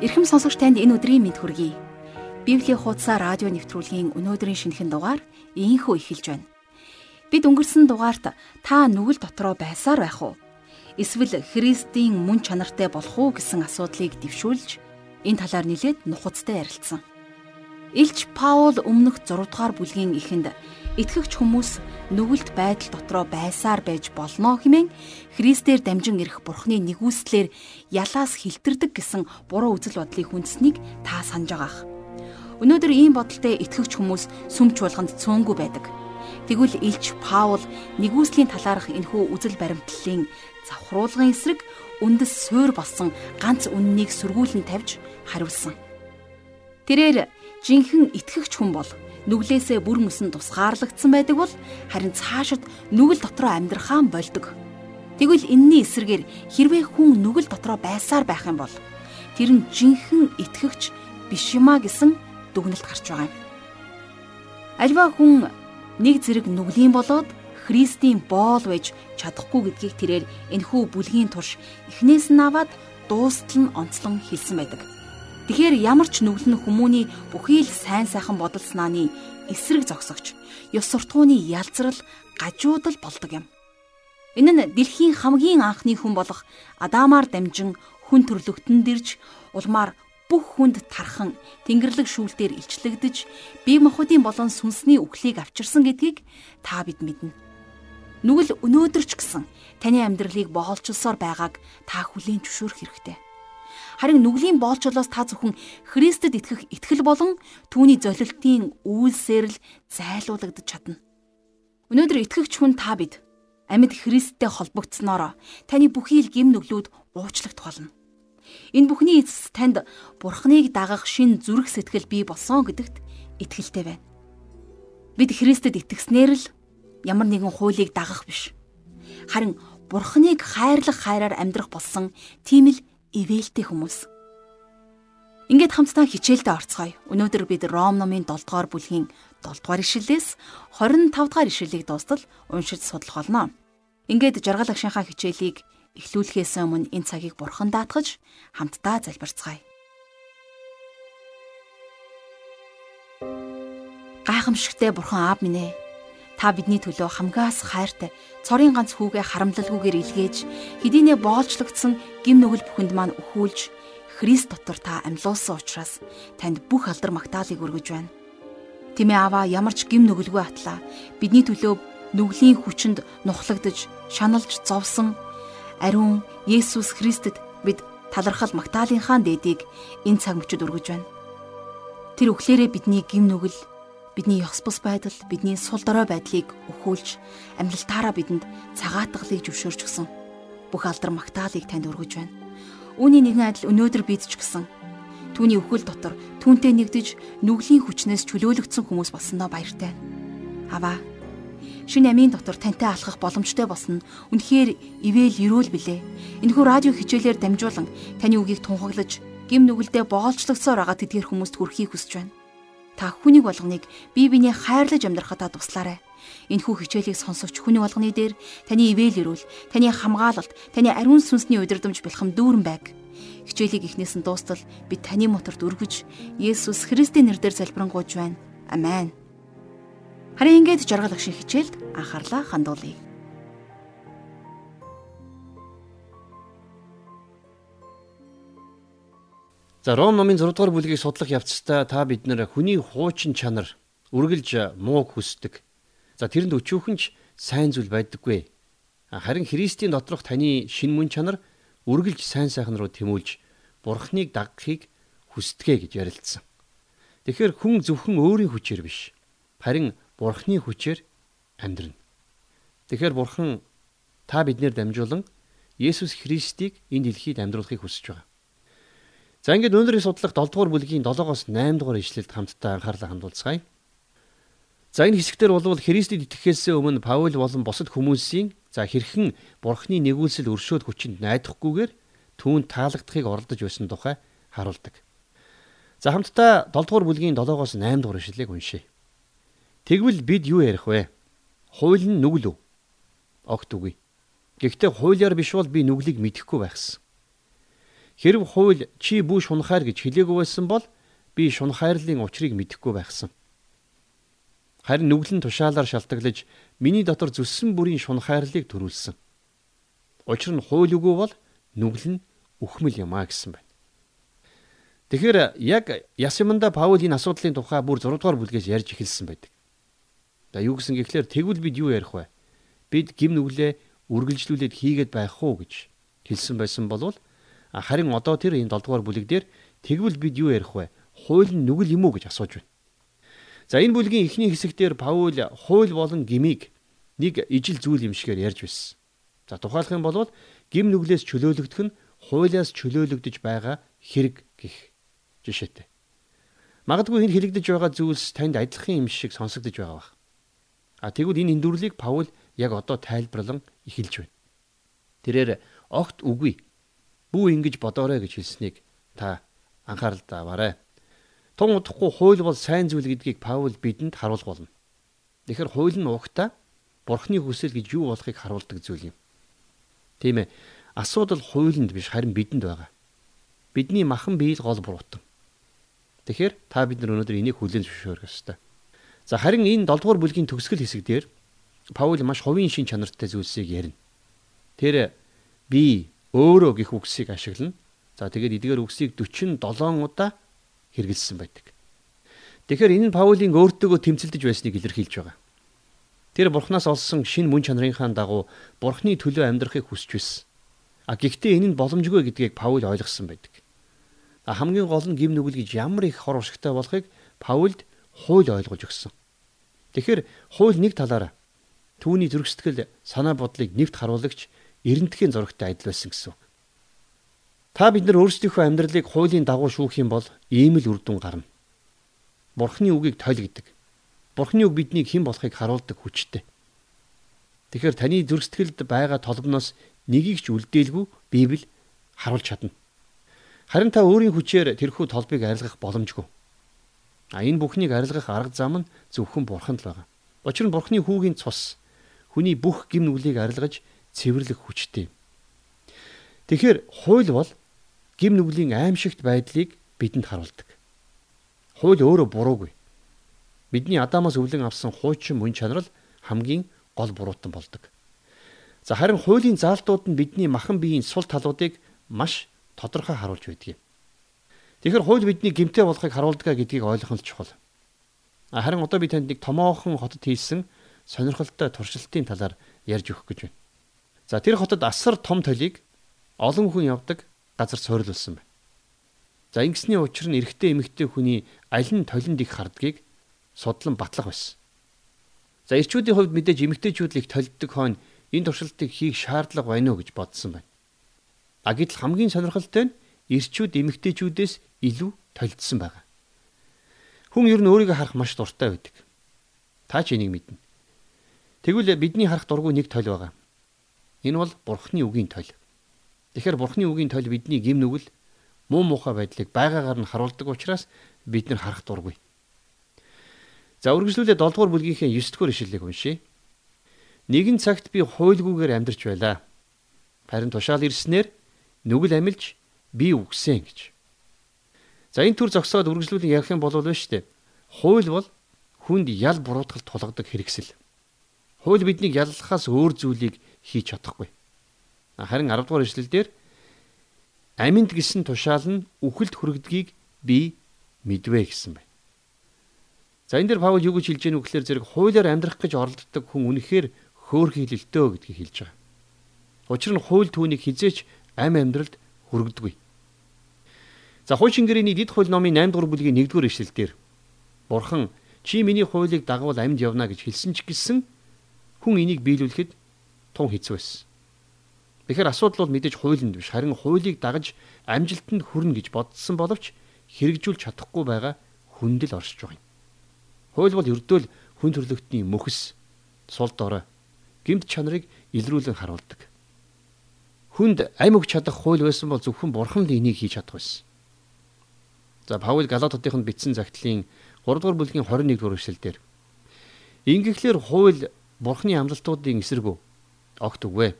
Ирхэм сонсогч танд энэ өдрийн мэд хүргэе. Библийн хуудасаа радио нэвтрүүлгийн өнөөдрийн шинэхэн дугаар ийхүү эхэлж байна. Бид өнгөрсөн дугаарт та нүгэл дотроо байсаар байх уу? Эсвэл Христийн мөн чанартай болох уу гэсэн асуудлыг дэвшүүлж энэ талаар нэлээд нухацтай ярилцсан. Илч Паул өмнөх 6 дугаар бүлгийн эхэнд итгэгч хүмүүс нүгэлт байдал дотроо байсаар байж болно хэмээн Христээр дамжин ирэх Бурхны нэгүслэр ялаас хилтэрдэг гэсэн буруу үзэл бодлыг хүнснийг та санаж байгаах. Өнөөдөр ийм бодолтой итгэгч хүмүүс сүмч болгонд цөөнгүй байдаг. Тэгвэл Илч Паул нэгүслийн талаарх энэхүү үзэл баримтлалын завхруулгын эсрэг үндэс суур болсон ганц үннийг сөргүүлэн тавьж хариулсан. Тэрээр жинхэнэ итгэгч хүн бол нүглээсээ бүр мөсөн тусгаарлагдсан байдаг бол харин цаашид нүгэл дотроо амьдрахаан болдог. Тэгвэл энэний эсрэгээр хэрвээ хүн нүгэл дотроо байсаар байх юм бол тэр нь жинхэнэ итгэгч биш юмаа гэсэн дүгнэлт гарч байгаа юм. Альва хүн нэг зэрэг нүглийн болоод Христийн боол байж чадахгүй гэдгийг тэрээр энхүү бүлгийн турш эхнээс нь аваад дуустал нь онцлон хэлсэн байдаг. Тэгэхээр ямар ч нүгэл нь хүмүүний бүхий л сайн сайхан бодол санааны эсрэг зогсогч, ёс суртахууны ялзрал, гажуудал болдог юм. Энэ нь дэлхийн хамгийн анхны хүн болох Адамаар дамжин хүн төрлөختөн дэрж улмаар бүх хүнд тархан тэнгэрлэг шүүлтээр илчлэгдэж бие махбодын болон сүнсний үхлийг авчирсан гэдгийг та бид мэднэ. Нүгэл өнөөдөр ч гэсэн таны амьдралыг боолчилсоор байгааг та хүлээн зөвшөөрөх хэрэгтэй. Харин нүглийн боолчлоос та зөвхөн Христэд итгэх итгэл болон түүний золилтын үйлсээр л зайлуулагдаж чадна. Өнөөдөр итгэгч хүн та бид амьд Христтэй холбогдсноор таны бүхий л гим нүглүүд уучлагдах болно. Энэ бүхний эцэс танд Бурхныг дагах шин зүрх сэтгэл бий болсон гэдэгт итгэлтэй байна. Бид Христэд итгэснээр л ямар нэгэн хуулийг дагах биш. Харин Бурхныг хайрлах хайраар амьдрах болсон тийм л ивэлтэй хүмүүс. Ингээд хамтдаа хичээлдээ орцгоё. Өнөөдөр бид Ром номын 7 дугаар бүлгийн 7 дугаар ишлэлээс 25 дугаар ишлэлийг дуустал уншиж судлах болно. Ингээд жаргал агшийнхаа хичээлийг эхлүүлэхээс өмнө энэ цагийг бурхан даатгаж хамтдаа залбирцгаая. Гайхамшигтээ бурхан аав минь ээ Та бидний төлөө хамгаас хайртай цорын ганц хүүгээ харамлалгүйгээр илгээж хэдийнэ боолчлогдсон гим нүгэл бүхэнд маань өхүүлж Христ дотор та амьлуулсан учраас танд бүх алдар магтаалыг өргөж байна. Тэмээ аваа ямар ч гим нүгэлгүй атлаа бидний төлөө нүглийн хүчинд нухлагдж шаналж зовсон ариун Есүс Христэд бид талархал магтаалынхаа дээдийг энэ цаг мөчид өргөж байна. Тэр өглөөрөө бидний гим нүгэл бидний ёс бус байдал, бидний сул дорой байдлыг өхүүлж амьлалтаараа бидэнд цагаатгалыг зөвшөөрч гисэн. Бүх алдар магтаалыг танд өргөж байна. Үүний нэгэн адил өнөөдөр бид ч гэсэн түүний өхөл дотор түүнтэй нэгдэж нүглийн хүчнээс чөлөөлөгдсөн хүмүүс болсондоо баяртай. Аваа шинэ амийн дотор тантай алхах боломжтой болсон нь үнэхээр ивэл өрөөл билээ. Энэхүү радио хичээлээр дамжуулан таны үгийг тунхаглаж гим нүгэлдээ боолчлогдсоор байгаа тэдгэр хүмүүст хүрэхийг хүсэж байна та хүнийг болгоныг бие биенээ хайрлаж амьдрахад туслаарай. Энэхүү хичээлийг сонсогч хүний болгоны дээр таны ивэл өрөөл, таны хамгаалалт, таны ариун сүнсний удирдамж бэлхэм дүүрэн байг. Хичээлийг эхнээс нь дуустал би таны моторт өргөж Есүс Христийн нэрээр залбирanгуйж байна. Амен. Харин ингэж жаргал агшин хичээлд анхаарлаа хандуулъя. За Ром номын 6 дугаар бүлгийг судлах явцдаа та бид нэр хүний хуучин чанар үргэлж мууг хүсдэг. За тэрэнд өчүүхэн ч сайн зүйл байдаггүй. Харин Христийн доторх таны шин мөн чанар үргэлж сайн сайхан руу тэмүүлж Бурхныг дагахыг хүсдэгэ гэж ярилцсан. Тэгэхээр хүн зөвхөн өөрийн хүчээр биш, харин Бурхны хүчээр амьдрна. Тэгэхээр Бурхан та биднэр дамжуулан Есүс Христийг энэ дэлхийд амьдруулахыг хүсэж байгаа. За ингээд өнөөдрийн судлах 7 дугаар бүлгийн 7-оос 8 дугаар ишлэлд хамтдаа анхаарлаа хандуулцгаая. За энэ хэсэгтэр бол Христэд итгэхээс өмнө Паул болон бусад хүмүүсийн за хэрхэн Бурхны нэгүүлсэл өршөөд хүчинд найдахгүйгээр түүнд таалагдахыг оролдож байсан тухай харуулдаг. За хамтдаа 7 дугаар бүлгийн 7-оос 8 дугаар ишлэлийг уншъя. Тэгвэл бид юу ярих вэ? Хууль нь нүгэл үү? Огт үгүй. Гэхдээ хуулиар биш бол би нүглийг мэдэхгүй байхсан. Хэрв хууль чи бүү шунхаар гэж хэлээгүй байсан бол би шунхаарлын учрыг мэдэхгүй байхсан. Харин нүглэн тушаалаар шалтгаглаж миний дотор зүссэн бүрийн шунхаарлыг төрүүлсэн. Учир нь хууль үгүй бол нүгэл нь үхмэл юм а гэсэн байна. Тэгэхээр яг Ясиманда Паул энэ асуудлын тухай бүр 6 дугаар бүлгээс ярьж эхэлсэн байдаг. За юу гэсэн гэхлээр тэгвэл бид юу ярих вэ? Бид гим нүглээ үргэлжлүүлээд хийгээд байх уу гэж хэлсэн байсан болвол Харин одоо тэр энэ 7 дугаар бүлэг дээр тэгвэл бид юу ярих вэ? Хууль нь нүгэл юм уу гэж асууж байна. За энэ бүлгийн эхний хэсэгдэр Паул хууль болон гмийг нэг ижил зүйл юм шигээр ярьж байсан. За тухайлах юм бол гим нүглээс чөлөөлөгдөх нь хуулиас чөлөөлөгдөж байгаа хэрэг гэх жишээтэй. Магадгүй энэ хэлэгдэж байгаа зүйлс танд адилхан юм шиг сонсогдож байгаа бах. А тэгвэл энэ эндүрлийг Паул яг одоо тайлбарлан эхэлж байна. Тэрээр огт үгүй бүү ингэж бодоорой гэж хэлснийг та анхаарал таваарай. Тун удахгүй хууль бол сайн зүйл гэдгийг Паул бидэнд харуулж болно. Тэгэхээр хууль нь угтаа Бурхны хүсэл гэж юу болохыг харуулдаг зүйл юм. Тийм ээ. Асуудал хуулинд биш харин бидэнд байгаа. Бидний махан бие л гол буруутан. Тэгэхээр та бид нар өнөөдөр энийг хүлээн зөвшөөрөх ёстой. За харин энэ 7 дугаар бүлгийн төгсгөл хэсэг дээр Паул маш хувийн шин чанартай зүйлсийг ярина. Тэр би өөрөө гих үгсийг ашиглана. За тэгээд эдгээр үгсийг 47 удаа хэрэгэлсэн байдаг. Тэгэхээр энэ Паулийн өөртөөгөө тэмцэлдэж байсныг илэрхийлж байгаа. Тэр Бурханаас олсон шин мөн чанарынхаа дагуу Бурхны төлөө амьдрахыг хүсэж байсан. А гэхдээ энэ нь боломжгүй гэдгийг Паул ойлгосон байдаг. А хамгийн гол нь гим нүгэл гэж ямар их хор уршигтай болохыг Паулд хууль ойлгуулж өгсөн. Тэгэхээр хууль нэг талаараа түүний зөргсөтгэл санаа бодлыг нэвт харуулагч эрентхийн зурагтай адил байсан гэсэн. Та бид нар өөрсдийнхөө амьдралыг хуулийн дагуу шүүх юм бол ийм л үр дүн гарна. Бурхны үгийг тойл гэдэг. Бурхны үг биднийг хэн болохыг харуулдаг хүчтэй. Тэгэхээр таны зүрх сэтгэлд байгаа толгоноос нэгийг ч үлдээлгүй Библи харуулж чадна. Харин та өөрийн хүчээр тэрхүү толбыг арилгах боломжгүй. А энэ бүхнийг арилгах арга зам нь зөвхөн Бурханд л байгаа. Учир нь Бурхны хүүгийн цус хүний бүх гим нүглийг арилгаж цэвэрлэх хүчтэй. Тэгэхээр хууль бол гим нүглийн аимшигт байдлыг бидэнд харуулдаг. Хууль өөрөө буруугүй. Бидний Адамаас өвлөн авсан хуучин мөн чанар л хамгийн гол буруутан болдог. За харин хуулийн заалтууд нь бидний махан биеийн сул талуудыг маш тодорхой харуулж байдаг. Тэгэхээр хууль бидний гимтэй болохыг харуулдаг гэдгийг ойлгох нь чухал. Харин одоо би танд нэг томоохон хотод хийсэн сонирхолтой туршилтын талаар ярьж өгөх гэж байна. За тэр хотод асар том толийг олон хүн явдаг газар суурилсан байна. За ингэсний учир нь эрэгтэй эмэгтэй хүний аль нь толинд их хардгийг судлан батлах байсан. За эрчүүдийн хувьд мэдээж эмэгтэйчүүд л их толддог хойно энэ туршилтыг хийх шаардлага байна уу гэж бодсон байна. А гэтэл хамгийн сонирхолтой нь эрчүүд эмэгтэйчүүдээс илүү толдсон байгаа. Хүн ер нь өөрийгөө харах маш дуртай байдаг. Та ч энийг мэднэ. Тэгвэл бидний харах дургүй нэг толь байгаа. Энэ бол Бурхны үгийн тойл. Тэгэхээр Бурхны үгийн тойл бидний гим нүгэл муу мухай байдлыг байгаагаар нь харуулдаг учраас бид нар харах дургүй. За үргэлжлүүлээд 7 дугаар бүлгийнхээ 9 дугаар ишлэлийг уншийе. Нэгэн цагт би хуйлгүйгээр амьдарч байлаа. Харин тушаал ирснээр нүгэл амилж би үгсэн гэж. За энэ төр зогсоод үргэлжлүүлэн ярих юм бол шүү дээ. Хууль бол хүнд ял буруутгалд тулгадаг хэрэгсэл. Хууль биднийг яллахаас өөр зүйлийг хийж чадахгүй. Харин 10 дугаар ишлэлдэр аминд гисэн тушаал нь үхэлд хүрэгдгийг би мэдвэ гэсэн байна. За энэ дэр Паул юу гэж хэлж вэ гэхээр зэрэг хуулиар амьдрах гэж оролддог хүн үнэхээр хөөрхийлөлтөө гэдгийг хэлж байгаа. Учир нь хууль түүнийг хизээч ам амьдралд хүргэдэггүй. За хуучин гэрээний дид хууль номын 8 дугаар бүлгийн 1 дугаар ишлэлдэр Бурхан чи миний хуулийг дагавал амьд явна гэж хэлсэн ч гэсэн хүн энийг биелүүлэхэд тун хэцүү байсан. Тэгэхээр асуудал бол мэдээж хуулинд биш харин хуулийг дагаж амжилтанд хүрнэ гэж бодсон боловч хэрэгжүүлж чадахгүй байгаа хүндэл оршиж байгаа юм. Хууль бол ердөөл хүн төрлөختний мөхс, сул дорой, гэмт чанарыг илрүүлэн харуулдаг. Хүнд амь өгч чадах хууль байсан бол зөвхөн бурхан л энийг хийж чадах байсан. За Паул Галатуудыханд бичсэн загтлын 3 дугаар бүлгийн 21 дугаар эшлэлдэр Ингэхлээр хууль бурхны амлалтуудын эсрэгүү огт үгүй.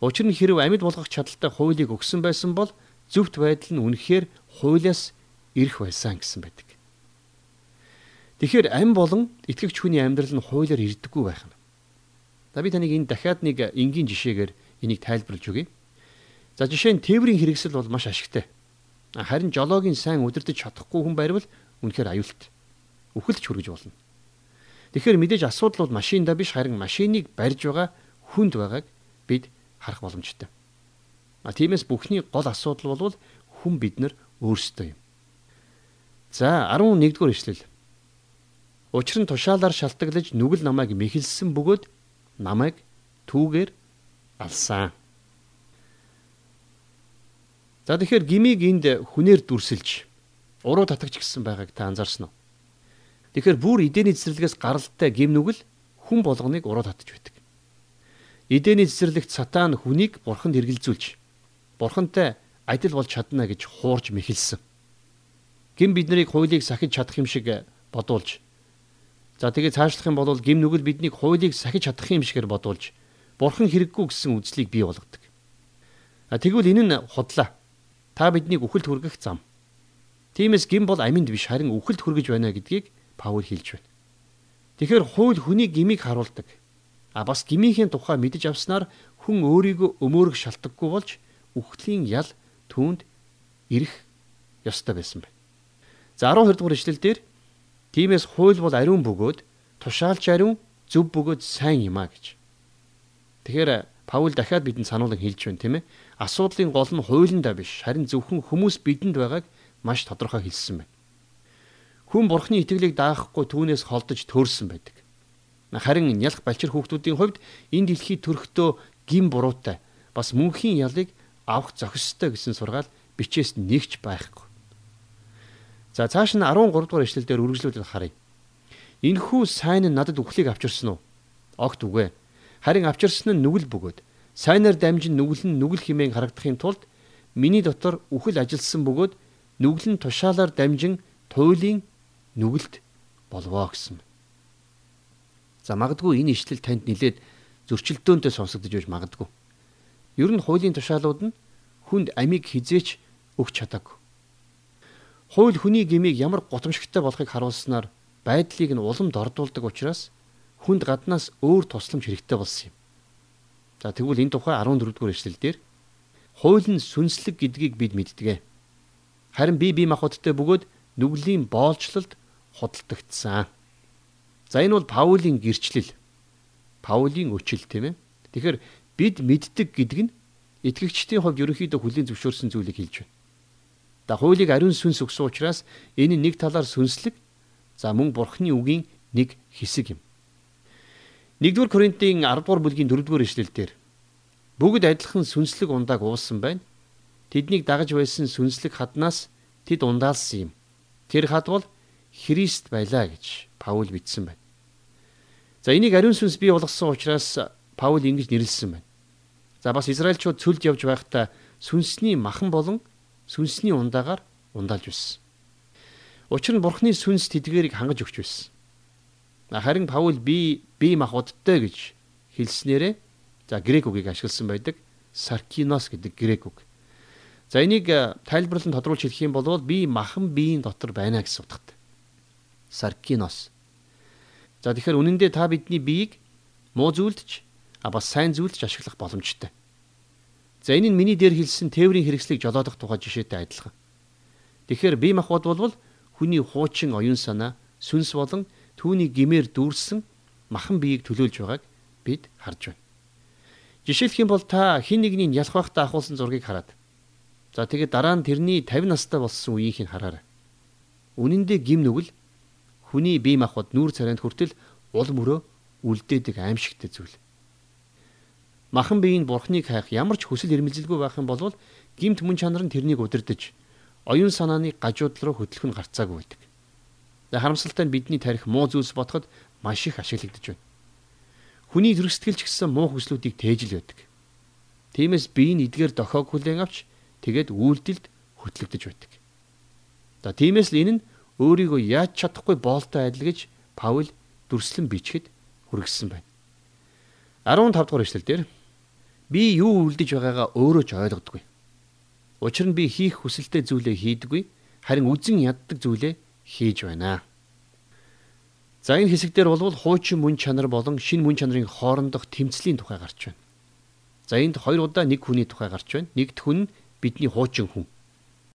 Учир нь хэрв амьд болгох чадaltaй хуулийг өгсөн байсан бол зөвхт байдал нь үнэхээр хуулиас ирэх байсан гэсэн байдаг. Тэгэхээр ам болон итгэгч хүний амьдрал нь хуулиар ирдэггүй байх нь. За би таныг энэ дахиад нэг энгийн жишээгээр энийг тайлбарлаж өгье. За жишээ нь тээврийн хэрэгсэл бол маш ашигтай. Харин жолоогийн сайн удирдах чадахгүй хүн байвал үнэхээр аюулт. Үхэлж хүргэж болно. Тэгэхээр мэдээж асуудал бол машинда биш харин машиныг барьж байгаа хүнд байгааг бид харах боломжтой. А тиймээс бүхний гол асуудал бол хүн бид нар өөрсдөө юм. За 11 дугаар ишлэл. Учир нь тушаалаар шалтгаглаж нүгэл намайг мэхэлсэн бөгөөд намайг түүгээр алсан. За тэгэхээр гмиг энд хүнээр дүрсэлж уруу татагч гисэн байгааг та анзаарсан уу? Тэгэхээр бүр эдээний цэцэрлэгээс гаралтай гим нүгэл хүн болгоныг уруу татж байдаг. Эдээний цэцэрлэгт сатан хүнийг бурханд хэргэлзүүлж бурхантай адил болж чадна гэж хуурж мэхэлсэн гим биднийг хуулийг сахиж чадах юм шиг бодуулж за тэгээ цаашлах юм бол гим нүгэл биднийг хуулийг сахиж чадах юм шигээр бодуулж бурхан хэрэггүй гэсэн үзлийг бий болгодог. А тэгвэл энэ нь худлаа. Та биднийг үхэлд хүргэх зам. Тиймээс гим бол аминд биш харин үхэлд хүргэж байна гэдгийг Паул хэлж байна. Тэгэхээр хууль хүний гмийг харуулдаг. А бас гмийнхээ тухай мэдэж авснаар хүн өөрийгөө өмөөрөх шалтгаггүй болж үхлийн ял түүнд ирэх ёстой байсан байна. За 12 дугаар ишлэл дээр тиймээс хууль бол ариун бөгөөд тушаалч ариун зөв бөгөөд сайн юм а гэж. Тэгэхээр Паул дахиад бидэнд сануулгыг хэлж байна тийм ээ. Асуудлын гол нь хуулиндаа биш харин зөвхөн хүмүүс бидэнд байгааг маш тодорхой хэлсэн байна. Хүн бурхны итгэлийг даахгүй түүнээс холдож төрсэн байдаг. Харин нялх балчир хүүхдүүдийн хувьд энэ дэлхий төрөхдөө гим буруутай бас мөнхийн ялыг авах зохистой гэсэн сургаал бичээс нэгч байхгүй. За цааш нь 13 дугаар ишлэлдэр үргэлжлүүлээд харъя. Энэхүү сайн нь надад үхлийг авчирсан уу? Огт үгүй. Харин авчирсан нь нүгэл бөгөөд сайнаар дамжин нүгэл нь нүгэл химэн харагдахын тулд миний дотор үхэл ажилсан бөгөөд нүгэл нь тушаалаар дамжин туйлын нүгэлт болвоо гэсэн. За магадгүй энэ ишлэл танд нилээд зөрчилдөөнтэй сонсогдож байж магадгүй. Ер нь хуулийн тушаалууд нь хүнд амийг хизээч өгч чадаагүй. Хууль хүний гмийг ямар гутамшигтай болохыг харуулснаар байдлыг нь уламд ордуулдаг учраас хүнд гаднаас өөр тусламж хэрэгтэй болсон юм. За тэгвэл энэ тухай 14 дугаар эшлэлдэр хууль нь сүнслэг гэдгийг бид мэддэг. Харин би бие махбодтой бөгөөд нүглийн боолчлолд худалдагдсан. За энэ бол Паулийн гэрчлэл. Паулийн өчил тийм ээ. Тэгэхээр бид мэддэг гэдэг нь итгэгчдийн хувьд ерөнхийдөө хүлийн зөвшөөрсөн зүйлийг хэлж байна. За хуулийг ариун сүнс өгсөн учраас энэ нэг талаар сүнслэг за мөн бурхны үгийн нэг хэсэг юм. 1-р Коринтын 10 дугаар бүлгийн 4-р эшлэлдэр бүгд адилхан сүнслэг ундааг уусан байна. Тэднийг дагаж байсан сүнслэг хаднаас тэд ундаалсан юм. Тэр хад бол Христ байлаа гэж Паул бичсэн байна. За энийг ариун сүнс бий болгосон учраас Паул ингэж нэрлсэн байна. За бас Израильчууд цөлд явж байхдаа сүнсний махан болон сүнсний ундаагаар ундаалж байсан. Учир нь бурхны сүнс тэдгэрийг хангаж өгч байсан. Харин Паул би би махбодтой гэж хэлснээрээ за грек үгийг ашигласан байдаг. Саркинос гэдэг грек үг. За энийг тайлбарлан тодруулж хэлэх юм бол би махан биеийн дотор байна гэсэн утгатай. Саркинос. За тэгэхээр үнэндээ та бидний биеийг муу зүйлдж а бас сайн зүйлдж ашиглах боломжтой. За энэ нь миний дээр хэлсэн тээврийн хэрэгслийг жолоодох тухай жишээтэй адилхан. Тэгэхээр бие махбод бол хүний хуучин оюун санаа, сүнс болон түүний гимээр дүүрсэн махан биеийг төлөөлж байгааг бид харж байна. Жишээлх юм бол та хин нэгний ялах байхдаа ахуулсан зургийг хараад. За тэгээд дараа нь тэрний 50 настай болсон үеийг нь хараарай. Үнэн дээр гим нүгэл хүний бие махбод нүүр царайнд хүртэл ул мөрөө үлдээдэг аимшигтэй зүйл махан биеийн бурхныг хайх ямар ч хүсэл эрмэлзэлгүй байх юм бол гимт мөн чанар нь тэрнийг удирдах оюун санааны гажууд руу хөтлөх нь гарцаагүй байдаг. За харамсалтай нь бидний тарих муу зүйлс бодоход маш их ашиглагдаж байна. Хүний зөрсгөлч гэсэн муу хүслүүдийг тээжл байдаг. Тиймээс бие нь эдгээр дохиог хүлээн авч тэгээд үйлдэлд хөтлөгдөж байдаг. За тиймээс л энэ нь өөрийгөө яаж чадахгүй боолтой адил гэж Паул дүрслэн бичгэд хүргэсэн байна. 15 дугаар эшлэл дээр Би юу үлдэж байгаагаа өөрөө ч ойлгодгүй. Учир нь би хийх хүсэлтэй зүйлээ хийдэггүй, харин үзен яддаг зүйлээ хийж байна. За энэ хэсэгдэр болвол хуучин мөн чанар болон шин мөн чанарын хоорондох тэмцлийн тухай гарч байна. За энд хоёр удаа нэг хүний тухай гарч байна. Нэгд хүн бидний хуучин хүн.